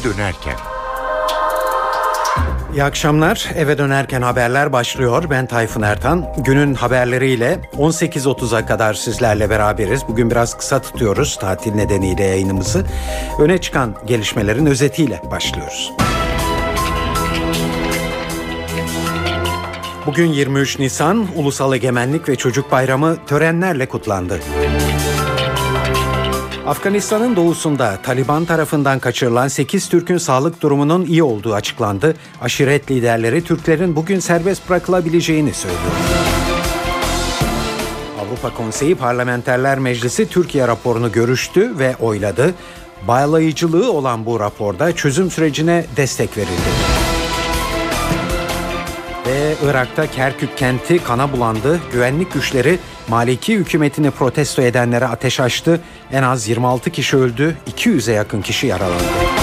eve dönerken. İyi akşamlar. Eve dönerken haberler başlıyor. Ben Tayfun Ertan. Günün haberleriyle 18.30'a kadar sizlerle beraberiz. Bugün biraz kısa tutuyoruz tatil nedeniyle yayınımızı. Öne çıkan gelişmelerin özetiyle başlıyoruz. Bugün 23 Nisan Ulusal Egemenlik ve Çocuk Bayramı törenlerle kutlandı. Afganistan'ın doğusunda Taliban tarafından kaçırılan 8 Türk'ün sağlık durumunun iyi olduğu açıklandı. Aşiret liderleri Türklerin bugün serbest bırakılabileceğini söylüyor. Avrupa Konseyi Parlamenterler Meclisi Türkiye raporunu görüştü ve oyladı. Bağlayıcılığı olan bu raporda çözüm sürecine destek verildi. Ve Irak'ta Kerkük kenti kana bulandı. Güvenlik güçleri Maliki hükümetini protesto edenlere ateş açtı. En az 26 kişi öldü, 200'e yakın kişi yaralandı.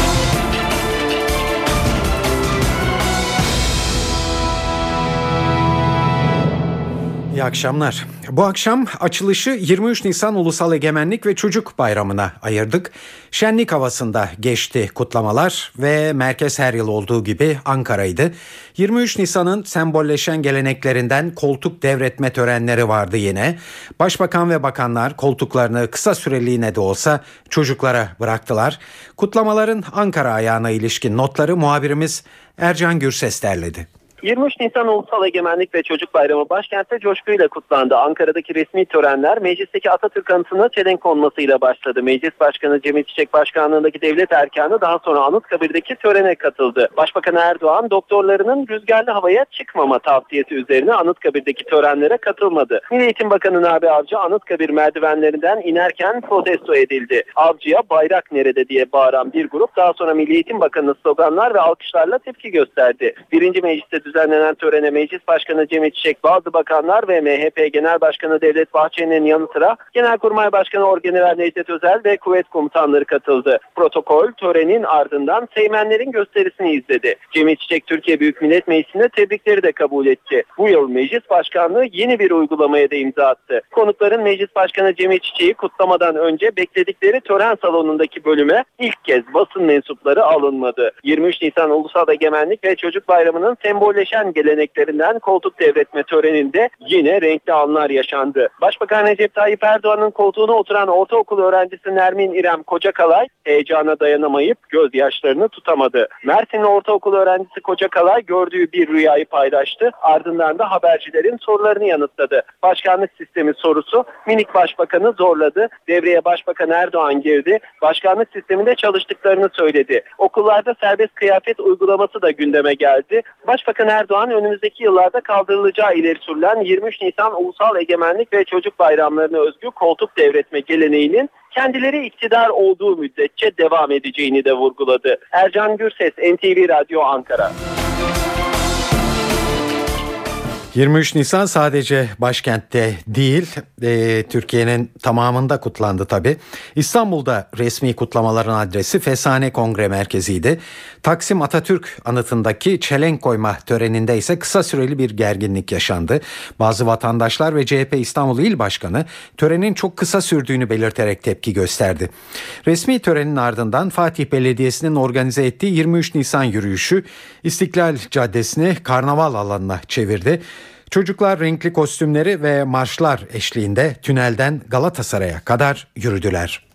Akşamlar. Bu akşam açılışı 23 Nisan Ulusal Egemenlik ve Çocuk Bayramı'na ayırdık. Şenlik havasında geçti kutlamalar ve merkez her yıl olduğu gibi Ankara'ydı. 23 Nisan'ın sembolleşen geleneklerinden koltuk devretme törenleri vardı yine. Başbakan ve bakanlar koltuklarını kısa süreliğine de olsa çocuklara bıraktılar. Kutlamaların Ankara ayağına ilişkin notları muhabirimiz Ercan Gürses derledi. 23 Nisan Ulusal Egemenlik ve Çocuk Bayramı başkentte coşkuyla kutlandı. Ankara'daki resmi törenler meclisteki Atatürk anıtına çelenk konmasıyla başladı. Meclis Başkanı Cemil Çiçek Başkanlığındaki devlet erkanı daha sonra Anıtkabir'deki törene katıldı. Başbakan Erdoğan doktorlarının rüzgarlı havaya çıkmama tavsiyesi üzerine Anıtkabir'deki törenlere katılmadı. Milli Eğitim Bakanı Nabi Avcı Anıtkabir merdivenlerinden inerken protesto edildi. Avcıya bayrak nerede diye bağıran bir grup daha sonra Milli Eğitim Bakanı sloganlar ve alkışlarla tepki gösterdi. Birinci mecliste düzenlenen törene Meclis Başkanı Cemil Çiçek, bazı bakanlar ve MHP Genel Başkanı Devlet Bahçeli'nin yanı sıra Genelkurmay Başkanı Orgeneral Necdet Özel ve kuvvet komutanları katıldı. Protokol törenin ardından Seymenlerin gösterisini izledi. Cemil Çiçek Türkiye Büyük Millet Meclisi'nde tebrikleri de kabul etti. Bu yıl Meclis Başkanlığı yeni bir uygulamaya da imza attı. Konukların Meclis Başkanı Cemil Çiçek'i kutlamadan önce bekledikleri tören salonundaki bölüme ilk kez basın mensupları alınmadı. 23 Nisan Ulusal Egemenlik ve Çocuk Bayramı'nın sembol sembolleşen geleneklerinden koltuk devretme töreninde yine renkli anlar yaşandı. Başbakan Recep Tayyip Erdoğan'ın koltuğuna oturan ortaokul öğrencisi Nermin İrem Kocakalay heyecana dayanamayıp gözyaşlarını tutamadı. Mersinli ortaokul öğrencisi Kocakalay gördüğü bir rüyayı paylaştı. Ardından da habercilerin sorularını yanıtladı. Başkanlık sistemi sorusu minik başbakanı zorladı. Devreye Başbakan Erdoğan girdi. Başkanlık sisteminde çalıştıklarını söyledi. Okullarda serbest kıyafet uygulaması da gündeme geldi. Başbakan Başbakan Erdoğan önümüzdeki yıllarda kaldırılacağı ileri sürülen 23 Nisan Ulusal Egemenlik ve Çocuk Bayramlarına özgü koltuk devretme geleneğinin kendileri iktidar olduğu müddetçe devam edeceğini de vurguladı. Ercan Gürses, NTV Radyo Ankara. 23 Nisan sadece başkentte değil e, Türkiye'nin tamamında kutlandı tabi. İstanbul'da resmi kutlamaların adresi Fesane Kongre Merkezi'ydi. Taksim Atatürk anıtındaki çelenk koyma töreninde ise kısa süreli bir gerginlik yaşandı. Bazı vatandaşlar ve CHP İstanbul İl Başkanı törenin çok kısa sürdüğünü belirterek tepki gösterdi. Resmi törenin ardından Fatih Belediyesi'nin organize ettiği 23 Nisan yürüyüşü İstiklal Caddesi'ni karnaval alanına çevirdi. Çocuklar renkli kostümleri ve marşlar eşliğinde tünelden Galatasaray'a kadar yürüdüler.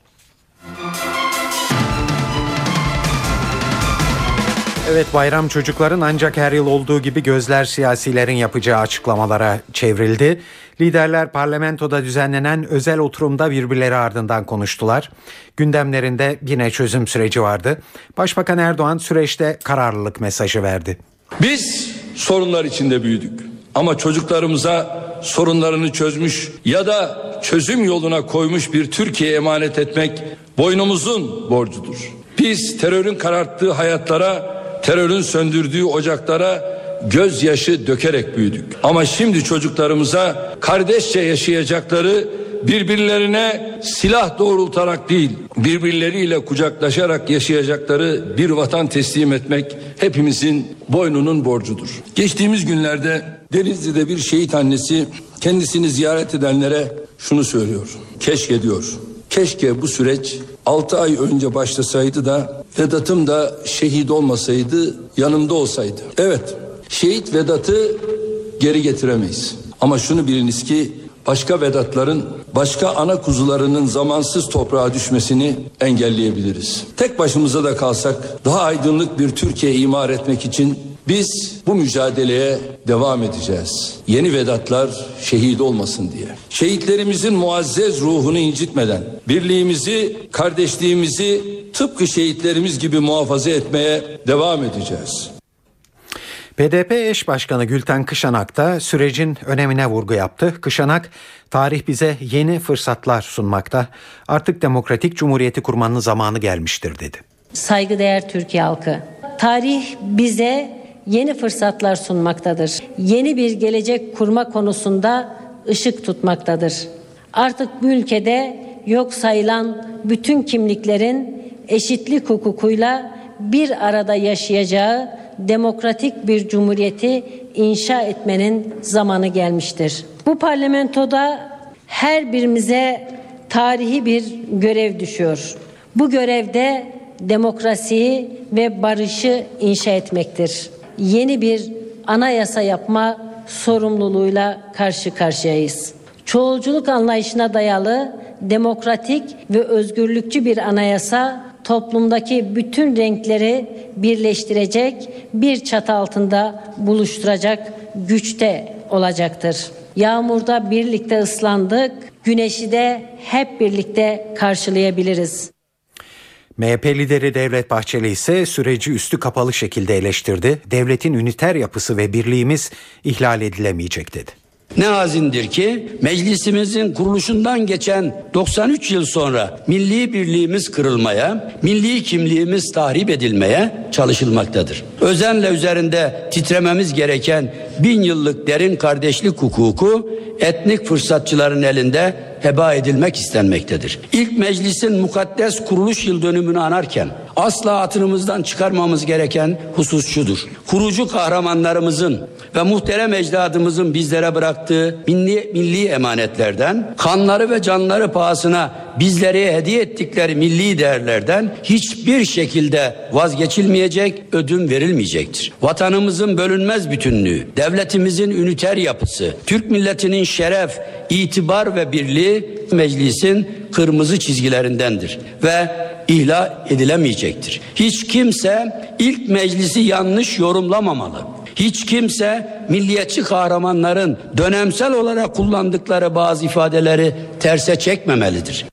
Evet bayram çocukların ancak her yıl olduğu gibi gözler siyasilerin yapacağı açıklamalara çevrildi. Liderler parlamentoda düzenlenen özel oturumda birbirleri ardından konuştular. Gündemlerinde yine çözüm süreci vardı. Başbakan Erdoğan süreçte kararlılık mesajı verdi. Biz sorunlar içinde büyüdük. Ama çocuklarımıza sorunlarını çözmüş ya da çözüm yoluna koymuş bir Türkiye emanet etmek boynumuzun borcudur. Biz terörün kararttığı hayatlara, terörün söndürdüğü ocaklara gözyaşı dökerek büyüdük. Ama şimdi çocuklarımıza kardeşçe yaşayacakları birbirlerine silah doğrultarak değil, birbirleriyle kucaklaşarak yaşayacakları bir vatan teslim etmek hepimizin boynunun borcudur. Geçtiğimiz günlerde Denizli'de bir şehit annesi kendisini ziyaret edenlere şunu söylüyor. Keşke diyor. Keşke bu süreç 6 ay önce başlasaydı da Vedat'ım da şehit olmasaydı, yanımda olsaydı. Evet, şehit Vedat'ı geri getiremeyiz. Ama şunu biliniz ki başka Vedatların, başka ana kuzularının zamansız toprağa düşmesini engelleyebiliriz. Tek başımıza da kalsak daha aydınlık bir Türkiye imar etmek için biz bu mücadeleye devam edeceğiz. Yeni Vedatlar şehit olmasın diye. Şehitlerimizin muazzez ruhunu incitmeden birliğimizi, kardeşliğimizi tıpkı şehitlerimiz gibi muhafaza etmeye devam edeceğiz. BDP eş başkanı Gülten Kışanak da sürecin önemine vurgu yaptı. Kışanak, tarih bize yeni fırsatlar sunmakta. Artık demokratik cumhuriyeti kurmanın zamanı gelmiştir dedi. Saygıdeğer Türkiye halkı, tarih bize yeni fırsatlar sunmaktadır. Yeni bir gelecek kurma konusunda ışık tutmaktadır. Artık bu ülkede yok sayılan bütün kimliklerin eşitlik hukukuyla bir arada yaşayacağı demokratik bir cumhuriyeti inşa etmenin zamanı gelmiştir. Bu parlamentoda her birimize tarihi bir görev düşüyor. Bu görevde demokrasiyi ve barışı inşa etmektir. Yeni bir anayasa yapma sorumluluğuyla karşı karşıyayız. Çoğulculuk anlayışına dayalı demokratik ve özgürlükçü bir anayasa toplumdaki bütün renkleri birleştirecek, bir çatı altında buluşturacak güçte olacaktır. Yağmurda birlikte ıslandık, güneşi de hep birlikte karşılayabiliriz. MHP lideri Devlet Bahçeli ise süreci üstü kapalı şekilde eleştirdi. Devletin üniter yapısı ve birliğimiz ihlal edilemeyecek dedi. Ne hazindir ki meclisimizin kuruluşundan geçen 93 yıl sonra milli birliğimiz kırılmaya, milli kimliğimiz tahrip edilmeye çalışılmaktadır. Özenle üzerinde titrememiz gereken bin yıllık derin kardeşlik hukuku etnik fırsatçıların elinde heba edilmek istenmektedir. İlk meclisin mukaddes kuruluş yıl dönümünü anarken asla hatırımızdan çıkarmamız gereken husus şudur. Kurucu kahramanlarımızın ve muhterem ecdadımızın bizlere bıraktığı milli, milli emanetlerden, kanları ve canları pahasına bizlere hediye ettikleri milli değerlerden hiçbir şekilde vazgeçilmeyecek, ödün verilmeyecektir. Vatanımızın bölünmez bütünlüğü, devletimizin üniter yapısı, Türk milletinin şeref, itibar ve birliği meclisin kırmızı çizgilerindendir ve ihlal edilemeyecektir. Hiç kimse ilk meclisi yanlış yorumlamamalı. Hiç kimse milliyetçi kahramanların dönemsel olarak kullandıkları bazı ifadeleri terse çekmemelidir.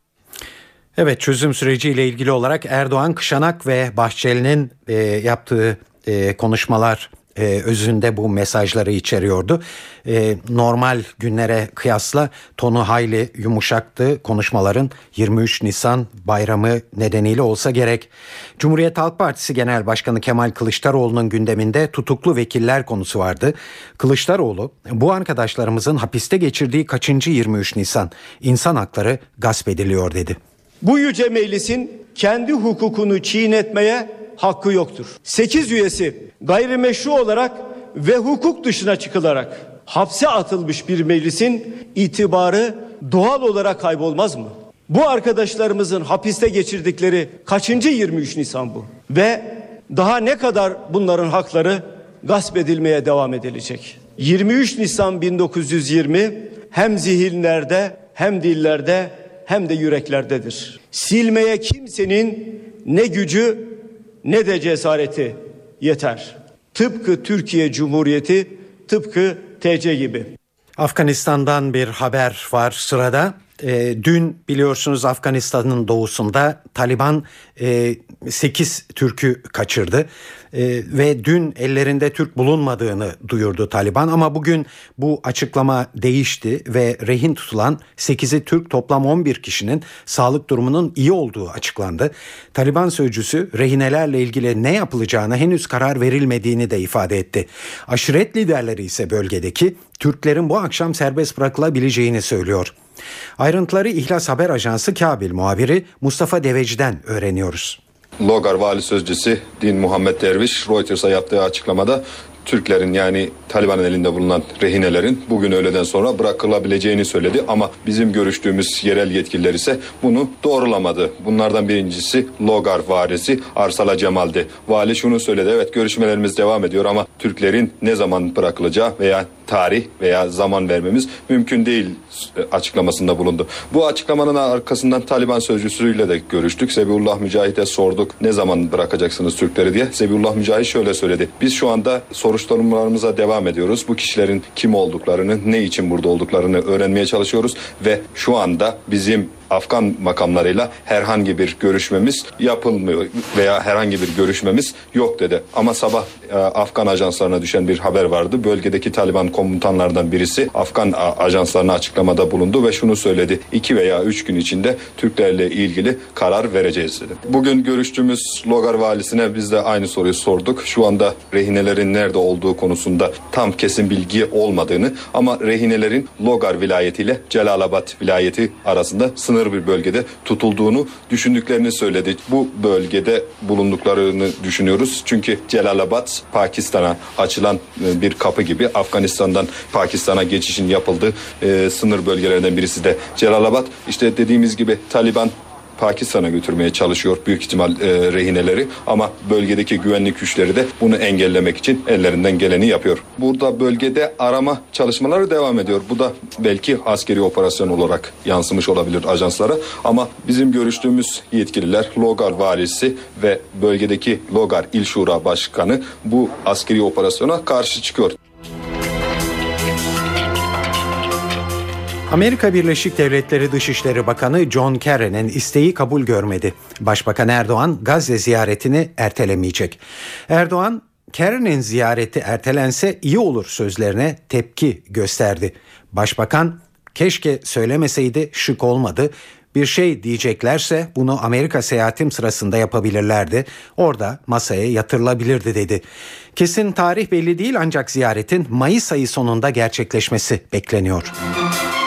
Evet çözüm süreciyle ilgili olarak Erdoğan, Kışanak ve Bahçeli'nin e, yaptığı e, konuşmalar e, özünde bu mesajları içeriyordu. E, normal günlere kıyasla tonu hayli yumuşaktı konuşmaların 23 Nisan bayramı nedeniyle olsa gerek. Cumhuriyet Halk Partisi Genel Başkanı Kemal Kılıçdaroğlu'nun gündeminde tutuklu vekiller konusu vardı. Kılıçdaroğlu bu arkadaşlarımızın hapiste geçirdiği kaçıncı 23 Nisan insan hakları gasp ediliyor dedi. Bu yüce meclisin kendi hukukunu çiğnetmeye hakkı yoktur. 8 üyesi gayrimeşru olarak ve hukuk dışına çıkılarak hapse atılmış bir meclisin itibarı doğal olarak kaybolmaz mı? Bu arkadaşlarımızın hapiste geçirdikleri kaçıncı 23 Nisan bu? Ve daha ne kadar bunların hakları gasp edilmeye devam edilecek? 23 Nisan 1920 hem zihinlerde hem dillerde hem de yüreklerdedir. Silmeye kimsenin ne gücü ne de cesareti yeter. Tıpkı Türkiye Cumhuriyeti, tıpkı TC gibi. Afganistan'dan bir haber var sırada. E, dün biliyorsunuz Afganistan'ın doğusunda Taliban e, 8 Türk'ü kaçırdı e, ve dün ellerinde Türk bulunmadığını duyurdu Taliban ama bugün bu açıklama değişti ve rehin tutulan 8'i Türk toplam 11 kişinin sağlık durumunun iyi olduğu açıklandı. Taliban sözcüsü rehinelerle ilgili ne yapılacağına henüz karar verilmediğini de ifade etti. Aşiret liderleri ise bölgedeki Türklerin bu akşam serbest bırakılabileceğini söylüyor. Ayrıntıları İhlas Haber Ajansı Kabil muhabiri Mustafa Deveci'den öğreniyoruz. Logar Vali Sözcüsü Din Muhammed Derviş Reuters'a yaptığı açıklamada Türklerin yani Taliban'ın elinde bulunan rehinelerin bugün öğleden sonra bırakılabileceğini söyledi ama bizim görüştüğümüz yerel yetkililer ise bunu doğrulamadı. Bunlardan birincisi Logar varisi Arsala Cemal'di. Vali şunu söyledi evet görüşmelerimiz devam ediyor ama Türklerin ne zaman bırakılacağı veya tarih veya zaman vermemiz mümkün değil açıklamasında bulundu. Bu açıklamanın arkasından Taliban sözcüsüyle de görüştük. Zebiullah Mücahit'e sorduk ne zaman bırakacaksınız Türkleri diye. Zebiullah Mücahit şöyle söyledi. Biz şu anda soruşturmalarımıza devam ediyoruz. Bu kişilerin kim olduklarını, ne için burada olduklarını öğrenmeye çalışıyoruz ve şu anda bizim Afgan makamlarıyla herhangi bir görüşmemiz yapılmıyor veya herhangi bir görüşmemiz yok dedi. Ama sabah e, Afgan ajanslarına düşen bir haber vardı. Bölgedeki Taliban komutanlardan birisi Afgan ajanslarına açıklamada bulundu ve şunu söyledi. İki veya üç gün içinde Türklerle ilgili karar vereceğiz dedi. Bugün görüştüğümüz Logar valisine biz de aynı soruyu sorduk. Şu anda rehinelerin nerede olduğu konusunda tam kesin bilgi olmadığını ama rehinelerin Logar vilayetiyle Celalabad vilayeti arasında sınır sınır bir bölgede tutulduğunu düşündüklerini söyledi. Bu bölgede bulunduklarını düşünüyoruz. Çünkü Celalabad Pakistan'a açılan e, bir kapı gibi Afganistan'dan Pakistan'a geçişin yapıldığı e, sınır bölgelerinden birisi de Celalabad. İşte dediğimiz gibi Taliban Pakistan'a götürmeye çalışıyor büyük ihtimal e, rehineleri ama bölgedeki güvenlik güçleri de bunu engellemek için ellerinden geleni yapıyor. Burada bölgede arama çalışmaları devam ediyor. Bu da belki askeri operasyon olarak yansımış olabilir ajanslara ama bizim görüştüğümüz yetkililer Logar valisi ve bölgedeki Logar İl Şura Başkanı bu askeri operasyona karşı çıkıyor. Amerika Birleşik Devletleri Dışişleri Bakanı John Kerry'nin isteği kabul görmedi. Başbakan Erdoğan Gazze ziyaretini ertelemeyecek. Erdoğan Kerry'nin ziyareti ertelense iyi olur sözlerine tepki gösterdi. Başbakan keşke söylemeseydi şık olmadı. Bir şey diyeceklerse bunu Amerika seyahatim sırasında yapabilirlerdi. Orada masaya yatırılabilirdi dedi. Kesin tarih belli değil ancak ziyaretin Mayıs ayı sonunda gerçekleşmesi bekleniyor. Müzik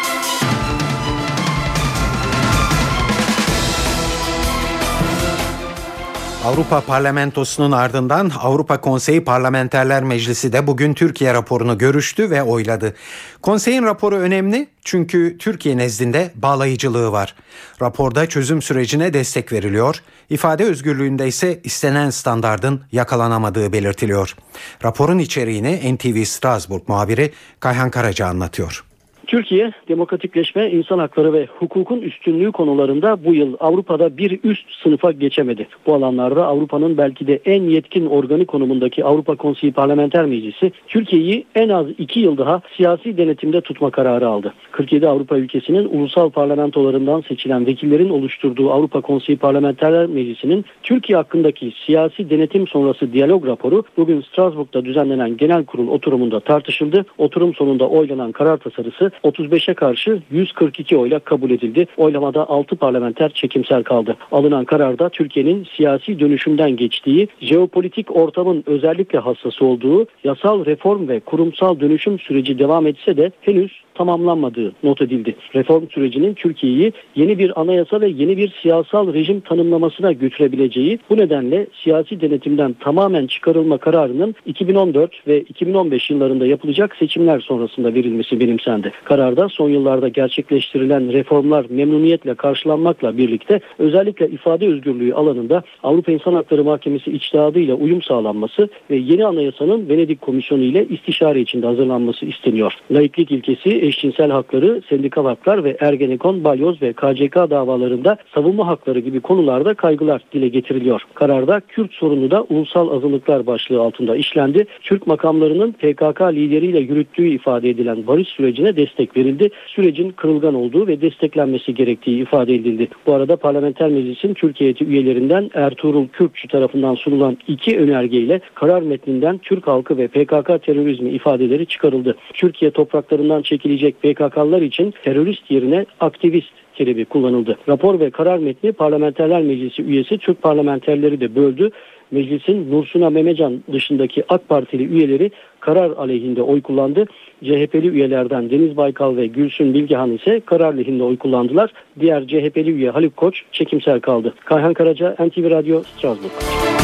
Avrupa Parlamentosu'nun ardından Avrupa Konseyi Parlamenterler Meclisi de bugün Türkiye raporunu görüştü ve oyladı. Konseyin raporu önemli çünkü Türkiye nezdinde bağlayıcılığı var. Raporda çözüm sürecine destek veriliyor, ifade özgürlüğünde ise istenen standardın yakalanamadığı belirtiliyor. Raporun içeriğini NTV Strasbourg muhabiri Kayhan Karaca anlatıyor. Türkiye demokratikleşme, insan hakları ve hukukun üstünlüğü konularında bu yıl Avrupa'da bir üst sınıfa geçemedi. Bu alanlarda Avrupa'nın belki de en yetkin organi konumundaki Avrupa Konseyi Parlamenter Meclisi Türkiye'yi en az iki yıl daha siyasi denetimde tutma kararı aldı. 47 Avrupa ülkesinin ulusal parlamentolarından seçilen vekillerin oluşturduğu Avrupa Konseyi Parlamenterler Meclisi'nin Türkiye hakkındaki siyasi denetim sonrası diyalog raporu bugün Strasbourg'da düzenlenen genel kurul oturumunda tartışıldı. Oturum sonunda oylanan karar tasarısı 35'e karşı 142 oyla kabul edildi. Oylamada 6 parlamenter çekimsel kaldı. Alınan kararda Türkiye'nin siyasi dönüşümden geçtiği, jeopolitik ortamın özellikle hassas olduğu, yasal reform ve kurumsal dönüşüm süreci devam etse de henüz tamamlanmadığı not edildi. Reform sürecinin Türkiye'yi yeni bir anayasa ve yeni bir siyasal rejim tanımlamasına götürebileceği bu nedenle siyasi denetimden tamamen çıkarılma kararının 2014 ve 2015 yıllarında yapılacak seçimler sonrasında verilmesi benimsendi. Kararda son yıllarda gerçekleştirilen reformlar memnuniyetle karşılanmakla birlikte özellikle ifade özgürlüğü alanında Avrupa İnsan Hakları Mahkemesi içtihadıyla uyum sağlanması ve yeni anayasanın Venedik Komisyonu ile istişare içinde hazırlanması isteniyor. Laiklik ilkesi eşcinsel hakları, sendikal haklar ve Ergenekon, Balyoz ve KCK davalarında savunma hakları gibi konularda kaygılar dile getiriliyor. Kararda Kürt sorunu da ulusal azınlıklar başlığı altında işlendi. Türk makamlarının PKK lideriyle yürüttüğü ifade edilen barış sürecine destek verildi. Sürecin kırılgan olduğu ve desteklenmesi gerektiği ifade edildi. Bu arada Parlamenter Meclis'in Türkiye üyelerinden Ertuğrul Kürkçü tarafından sunulan iki önergeyle karar metninden Türk halkı ve PKK terörizmi ifadeleri çıkarıldı. Türkiye topraklarından çekildi edilecek PKK'lar için terörist yerine aktivist terimi kullanıldı. Rapor ve karar metni Parlamenterler Meclisi üyesi Türk parlamenterleri de böldü. Meclisin Nursuna Memecan dışındaki AK Partili üyeleri karar aleyhinde oy kullandı. CHP'li üyelerden Deniz Baykal ve Gülsün Bilgehan ise karar lehinde oy kullandılar. Diğer CHP'li üye Haluk Koç çekimsel kaldı. Kayhan Karaca, NTV Radyo, Strasbourg.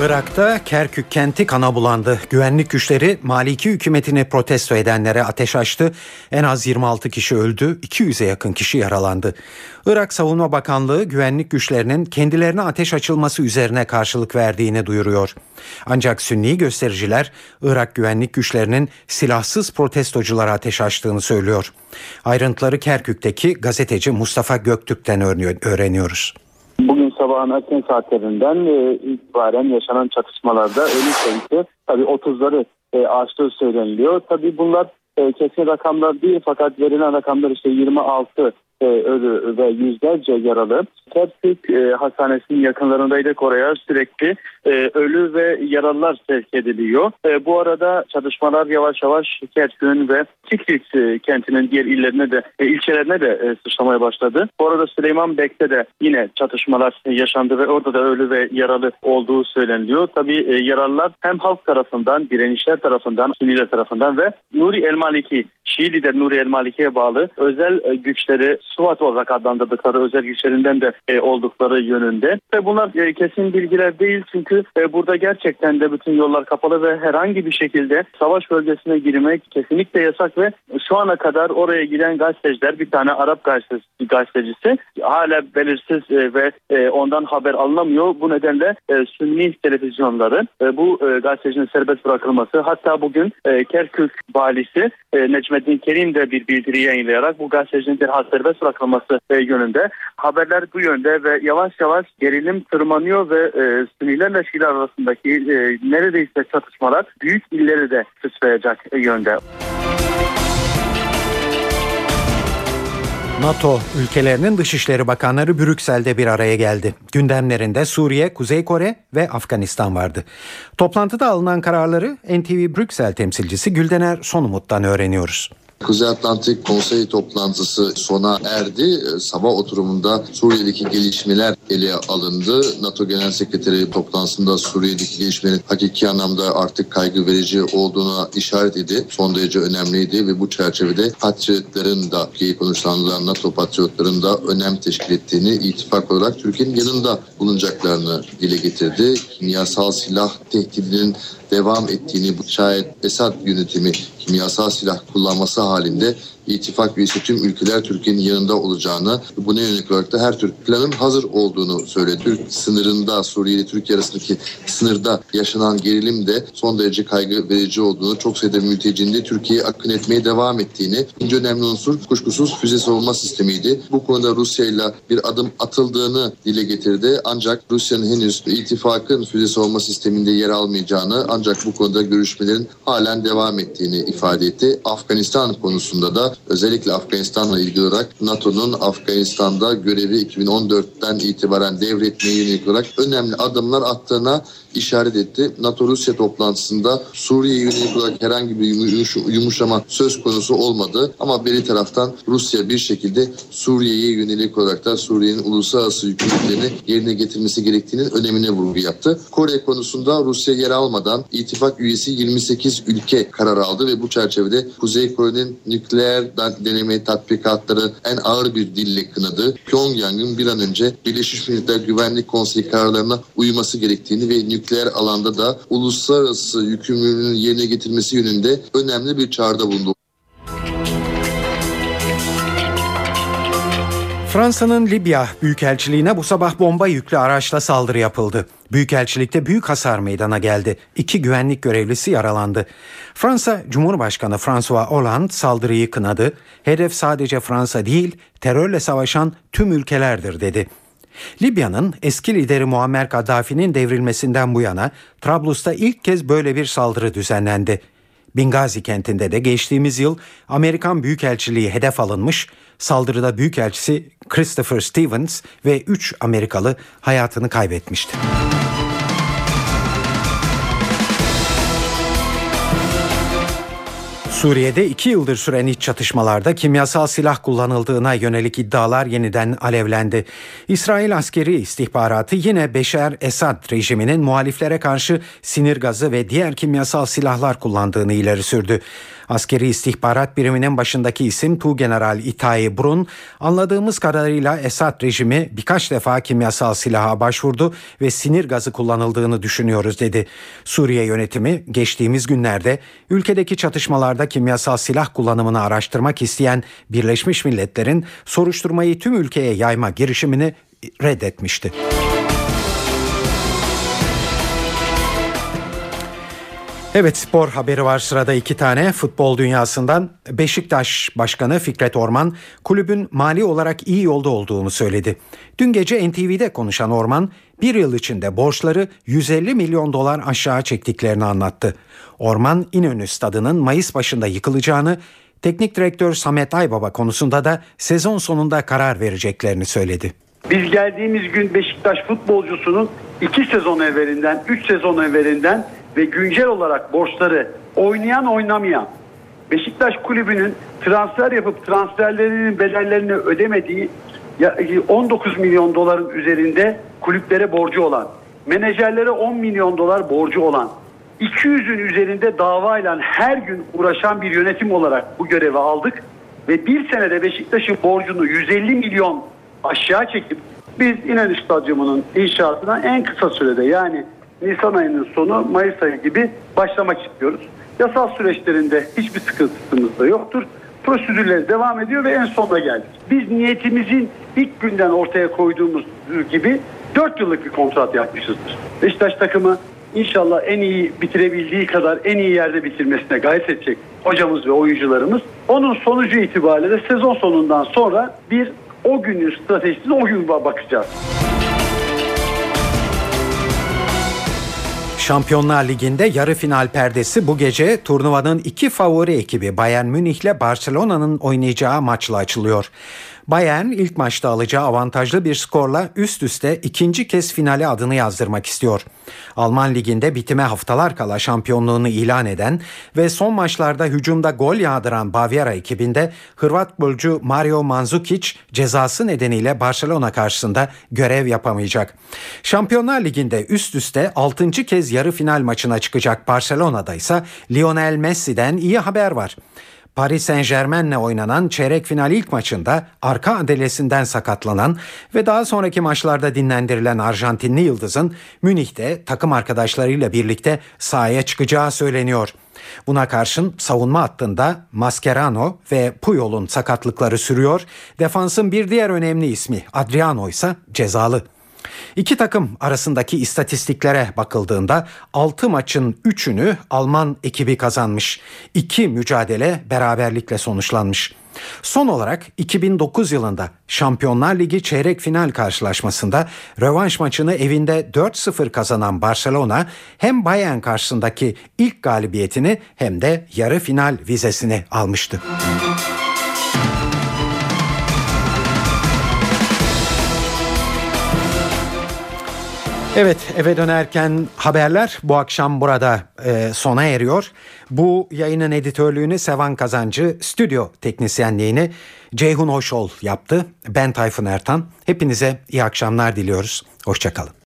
Irak'ta Kerkük kenti kana bulandı. Güvenlik güçleri Maliki hükümetini protesto edenlere ateş açtı. En az 26 kişi öldü, 200'e yakın kişi yaralandı. Irak Savunma Bakanlığı güvenlik güçlerinin kendilerine ateş açılması üzerine karşılık verdiğini duyuruyor. Ancak Sünni göstericiler Irak güvenlik güçlerinin silahsız protestoculara ateş açtığını söylüyor. Ayrıntıları Kerkük'teki gazeteci Mustafa Göktürk'ten öğreniyoruz. Sabahın erken saatlerinden e, itibaren yaşanan çatışmalarda ölü sayısı tabii 30'ları e, aştığı söyleniliyor. Tabii bunlar e, kesin rakamlar değil fakat verilen rakamlar işte 26 e, ölü ve yüzlerce yaralı. Kerkük e, Hastanesi'nin yakınlarındaydık oraya sürekli e, ölü ve yaralılar sevk ediliyor. E, bu arada çalışmalar yavaş yavaş Kerkük'ün ve Tikrit e, kentinin diğer illerine de e, ilçelerine de e, sıçramaya başladı. Bu arada Süleyman Bek'te de yine çatışmalar yaşandı ve orada da ölü ve yaralı olduğu söyleniliyor. Tabii e, yaralılar hem halk tarafından, direnişler tarafından, Sünniler tarafından ve Nuri El Maliki, Şii lider Nuri El Maliki'ye bağlı özel e, güçleri SWAT olarak adlandırdıkları özel güçlerinden de e, oldukları yönünde. Ve bunlar e, kesin bilgiler değil çünkü e, burada gerçekten de bütün yollar kapalı ve herhangi bir şekilde savaş bölgesine girmek kesinlikle yasak ve şu ana kadar oraya giden gazeteciler bir tane Arap gazetecisi, hala belirsiz e, ve e, ondan haber alınamıyor. Bu nedenle Sünni televizyonları bu gazetecinin serbest bırakılması hatta bugün Kerkük valisi Necmettin Kerim de bir bildiri yayınlayarak bu gazetecinin derhal serbest bırakılması yönünde haberler bu yönde ve yavaş yavaş gerilim tırmanıyor ve Sünnilerle Şiiler arasındaki e, neredeyse çatışmalar büyük illeri de sıçrayacak yönde. NATO ülkelerinin dışişleri bakanları Brüksel'de bir araya geldi. Gündemlerinde Suriye, Kuzey Kore ve Afganistan vardı. Toplantıda alınan kararları NTV Brüksel temsilcisi Güldener Sonumut'tan öğreniyoruz. Kuzey Atlantik Konsey toplantısı sona erdi. Sabah oturumunda Suriye'deki gelişmeler ele alındı. NATO Genel Sekreteri toplantısında Suriye'deki gelişmelerin hakiki anlamda artık kaygı verici olduğuna işaret edildi. Son derece önemliydi ve bu çerçevede patriotların da ki konuşulan NATO patriotların da önem teşkil ettiğini ittifak olarak Türkiye'nin yanında bulunacaklarını dile getirdi. Kimyasal silah tehdidinin devam ettiğini bu şayet Esad yönetimi kimyasal silah kullanması halinde ittifak üyesi tüm ülkeler Türkiye'nin yanında olacağını bu ne yönelik olarak da her tür planın hazır olduğunu söyledi. Türk sınırında Suriye ile Türkiye arasındaki sınırda yaşanan gerilim de son derece kaygı verici olduğunu, çok sayıda mültecinin de Türkiye'ye akın etmeye devam ettiğini, ikinci önemli unsur kuşkusuz füze savunma sistemiydi. Bu konuda Rusya ile bir adım atıldığını dile getirdi. Ancak Rusya'nın henüz ittifakın füze savunma sisteminde yer almayacağını ancak bu konuda görüşmelerin halen devam ettiğini ifade etti. Afganistan konusunda da özellikle Afganistan'la ilgili olarak NATO'nun Afganistan'da görevi 2014'ten itibaren devretmeye yönelik olarak önemli adımlar attığına işaret etti. NATO-Rusya toplantısında Suriye yönelik olarak herhangi bir yumuşama söz konusu olmadı. Ama beri taraftan Rusya bir şekilde Suriye'ye yönelik olarak da Suriye'nin uluslararası yükümlülüklerini yerine getirmesi gerektiğinin önemine vurgu yaptı. Kore konusunda Rusya yer almadan ittifak üyesi 28 ülke karar aldı ve bu çerçevede Kuzey Kore'nin nükleer deneme tatbikatları en ağır bir dille kınadı. Pyongyang'ın bir an önce Birleşmiş Milletler Güvenlik Konseyi kararlarına uyması gerektiğini ve nükleer alanda da uluslararası yükümlülüğünün yerine getirmesi yönünde önemli bir çağrıda bulundu. Fransa'nın Libya Büyükelçiliğine bu sabah bomba yüklü araçla saldırı yapıldı. Büyükelçilikte büyük hasar meydana geldi. İki güvenlik görevlisi yaralandı. Fransa Cumhurbaşkanı François Hollande saldırıyı kınadı. Hedef sadece Fransa değil, terörle savaşan tüm ülkelerdir dedi. Libya'nın eski lideri Muammer Kaddafi'nin devrilmesinden bu yana Trablus'ta ilk kez böyle bir saldırı düzenlendi. Bingazi kentinde de geçtiğimiz yıl Amerikan Büyükelçiliği hedef alınmış, saldırıda Büyükelçisi Christopher Stevens ve 3 Amerikalı hayatını kaybetmişti. Suriye'de iki yıldır süren iç çatışmalarda kimyasal silah kullanıldığına yönelik iddialar yeniden alevlendi. İsrail askeri istihbaratı yine Beşer Esad rejiminin muhaliflere karşı sinir gazı ve diğer kimyasal silahlar kullandığını ileri sürdü. Askeri istihbarat biriminin başındaki isim Tuğgeneral İtai Brun, anladığımız kadarıyla Esad rejimi birkaç defa kimyasal silaha başvurdu ve sinir gazı kullanıldığını düşünüyoruz dedi. Suriye yönetimi geçtiğimiz günlerde ülkedeki çatışmalarda kimyasal silah kullanımını araştırmak isteyen Birleşmiş Milletler'in soruşturmayı tüm ülkeye yayma girişimini reddetmişti. Evet spor haberi var sırada iki tane futbol dünyasından Beşiktaş Başkanı Fikret Orman kulübün mali olarak iyi yolda olduğunu söyledi. Dün gece NTV'de konuşan Orman bir yıl içinde borçları 150 milyon dolar aşağı çektiklerini anlattı. Orman İnönü stadının Mayıs başında yıkılacağını teknik direktör Samet Aybaba konusunda da sezon sonunda karar vereceklerini söyledi. Biz geldiğimiz gün Beşiktaş futbolcusunun iki sezon evvelinden, üç sezon evvelinden ve güncel olarak borçları oynayan oynamayan Beşiktaş kulübünün transfer yapıp transferlerinin bedellerini ödemediği 19 milyon doların üzerinde kulüplere borcu olan, menajerlere 10 milyon dolar borcu olan, 200'ün üzerinde davayla her gün uğraşan bir yönetim olarak bu görevi aldık ve bir senede Beşiktaş'ın borcunu 150 milyon aşağı çekip biz İnönü Stadyumu'nun inşaatına en kısa sürede yani Nisan ayının sonu Mayıs ayı gibi başlamak istiyoruz. Yasal süreçlerinde hiçbir sıkıntımız da yoktur. Prosedürleri devam ediyor ve en sonuna geldik. Biz niyetimizin ilk günden ortaya koyduğumuz gibi 4 yıllık bir kontrat yapmışızdır. Beşiktaş takımı inşallah en iyi bitirebildiği kadar en iyi yerde bitirmesine gayret edecek hocamız ve oyuncularımız. Onun sonucu itibariyle de sezon sonundan sonra bir o günün stratejisine o gün bakacağız. Şampiyonlar Ligi'nde yarı final perdesi bu gece turnuvanın iki favori ekibi Bayern Münih ile Barcelona'nın oynayacağı maçla açılıyor. Bayern ilk maçta alacağı avantajlı bir skorla üst üste ikinci kez finale adını yazdırmak istiyor. Alman liginde bitime haftalar kala şampiyonluğunu ilan eden ve son maçlarda hücumda gol yağdıran Bavyera ekibinde Hırvat golcü Mario Mandzukic cezası nedeniyle Barcelona karşısında görev yapamayacak. Şampiyonlar Ligi'nde üst üste 6. kez yarı final maçına çıkacak Barcelona'da ise Lionel Messi'den iyi haber var. Paris Saint Germain'le oynanan çeyrek final ilk maçında arka adelesinden sakatlanan ve daha sonraki maçlarda dinlendirilen Arjantinli Yıldız'ın Münih'te takım arkadaşlarıyla birlikte sahaya çıkacağı söyleniyor. Buna karşın savunma hattında Mascherano ve Puyol'un sakatlıkları sürüyor. Defansın bir diğer önemli ismi Adriano ise cezalı. İki takım arasındaki istatistiklere bakıldığında 6 maçın 3'ünü Alman ekibi kazanmış. 2 mücadele beraberlikle sonuçlanmış. Son olarak 2009 yılında Şampiyonlar Ligi çeyrek final karşılaşmasında rövanş maçını evinde 4-0 kazanan Barcelona hem Bayern karşısındaki ilk galibiyetini hem de yarı final vizesini almıştı. Müzik Evet eve dönerken haberler bu akşam burada e, sona eriyor. Bu yayının editörlüğünü Sevan Kazancı, stüdyo teknisyenliğini Ceyhun Hoşol yaptı. Ben Tayfun Ertan. Hepinize iyi akşamlar diliyoruz. Hoşçakalın.